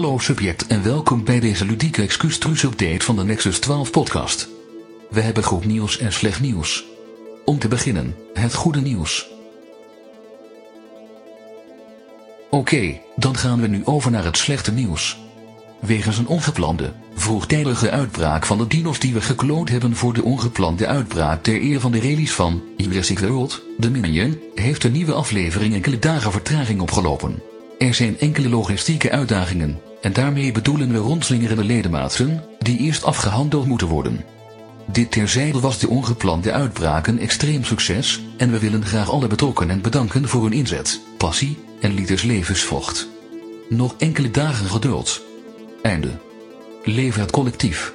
Hallo subject en welkom bij deze ludieke excuus update van de Nexus 12 podcast. We hebben goed nieuws en slecht nieuws. Om te beginnen, het goede nieuws. Oké, dan gaan we nu over naar het slechte nieuws. Wegens een ongeplande, vroegtijdige uitbraak van de dinos die we gekloond hebben voor de ongeplande uitbraak ter eer van de release van Jurassic World, Dominion, heeft de nieuwe aflevering enkele dagen vertraging opgelopen. Er zijn enkele logistieke uitdagingen, en daarmee bedoelen we rondslingerende ledematen, die eerst afgehandeld moeten worden. Dit terzijde was de ongeplande uitbraak een extreem succes, en we willen graag alle betrokkenen bedanken voor hun inzet, passie en liters levensvocht. Nog enkele dagen geduld. Einde. Leven het collectief.